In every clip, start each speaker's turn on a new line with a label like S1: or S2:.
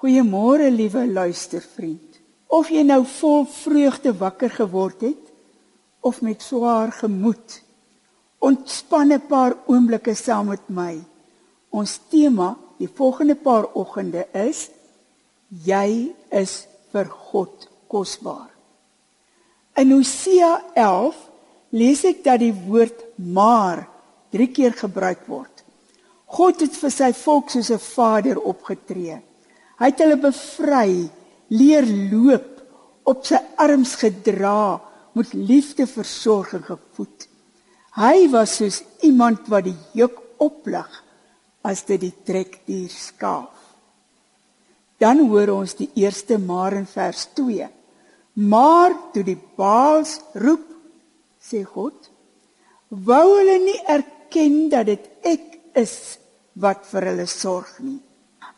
S1: Goeiemôre liewe luistervriend. Of jy nou vol vreugde wakker geword het of met swaar gemoed, ontspan 'n paar oomblikke saam met my. Ons tema die volgende paar oggende is jy is vir God kosbaar. In Hosea 11 lees ek dat die woord maar 3 keer gebruik word. God het vir sy volk soos 'n vader opgetree. Hy het hulle bevry, leer loop, op sy arms gedra, met liefde versorg en gevoed. Hy was soos iemand wat die juk oplig as dit die trekdier skaaf. Dan hoor ons die eerste maar in vers 2. Maar toe die Baals roep, sê God, wou hulle nie erken dat dit ek is wat vir hulle sorg nie.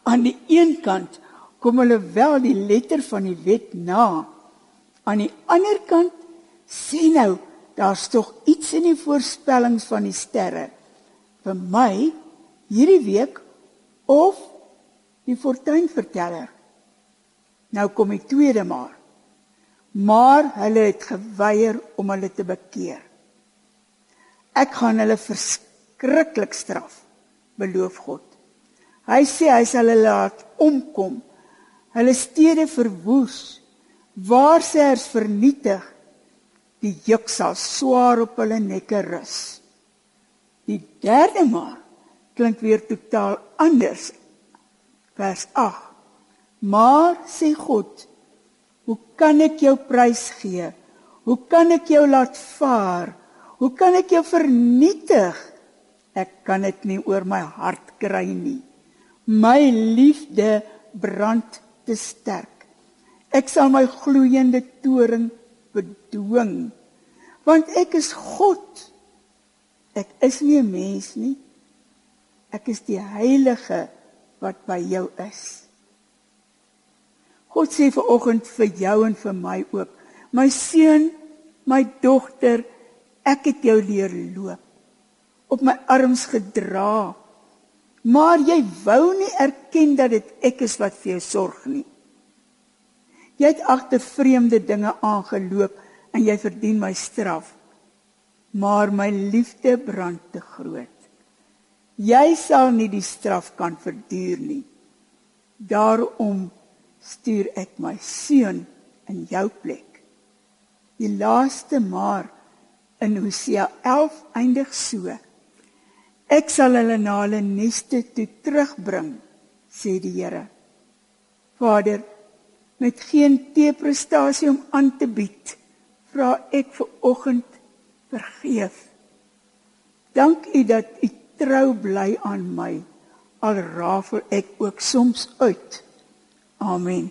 S1: Aan die een kant kom hulle wel die letter van die wet na. Aan die ander kant sê nou daar's tog iets in die voorspellings van die sterre vir my hierdie week of die fortuinverteller. Nou kom die tweede maar. Maar hulle het geweier om hulle te bekeer. Ek gaan hulle verskriklik straf, beloof God. Hy sê hy sal hulle laat omkom. Hulle stede verwoes. Waar sê hy vernietig? Die juk sal swaar op hulle nekke rus. Die derde maar klink weer totaal anders. Vers 8. Maar sê God, hoe kan ek jou prys gee? Hoe kan ek jou laat vaar? Hoe kan ek jou vernietig? Ek kan dit nie oor my hart kry nie. My liefde brand te sterk. Ek sal my gloeiende toring bedwing. Want ek is God. Ek is nie 'n mens nie. Ek is die heilige wat by jou is. God sê vir oggend vir jou en vir my ook. My seun, my dogter, ek het jou leer loop. Op my arms gedra. Maar jy wou nie erken dat dit ek is wat vir jou sorg nie. Jy het agter vreemde dinge aangeloop en jy verdien my straf. Maar my liefde brand te groot. Jy sal nie die straf kan verduur nie. Daarom stuur ek my seun in jou plek. Die laaste maar in Hosea 11 eindig so. Ek sal hulle na hulle neste toe terugbring, sê die Here. Vader, met geen teeprestasie om aan te bied, vra ek vir oggend vergeef. Dank U dat U trou bly aan my, al rafel ek ook soms uit. Amen.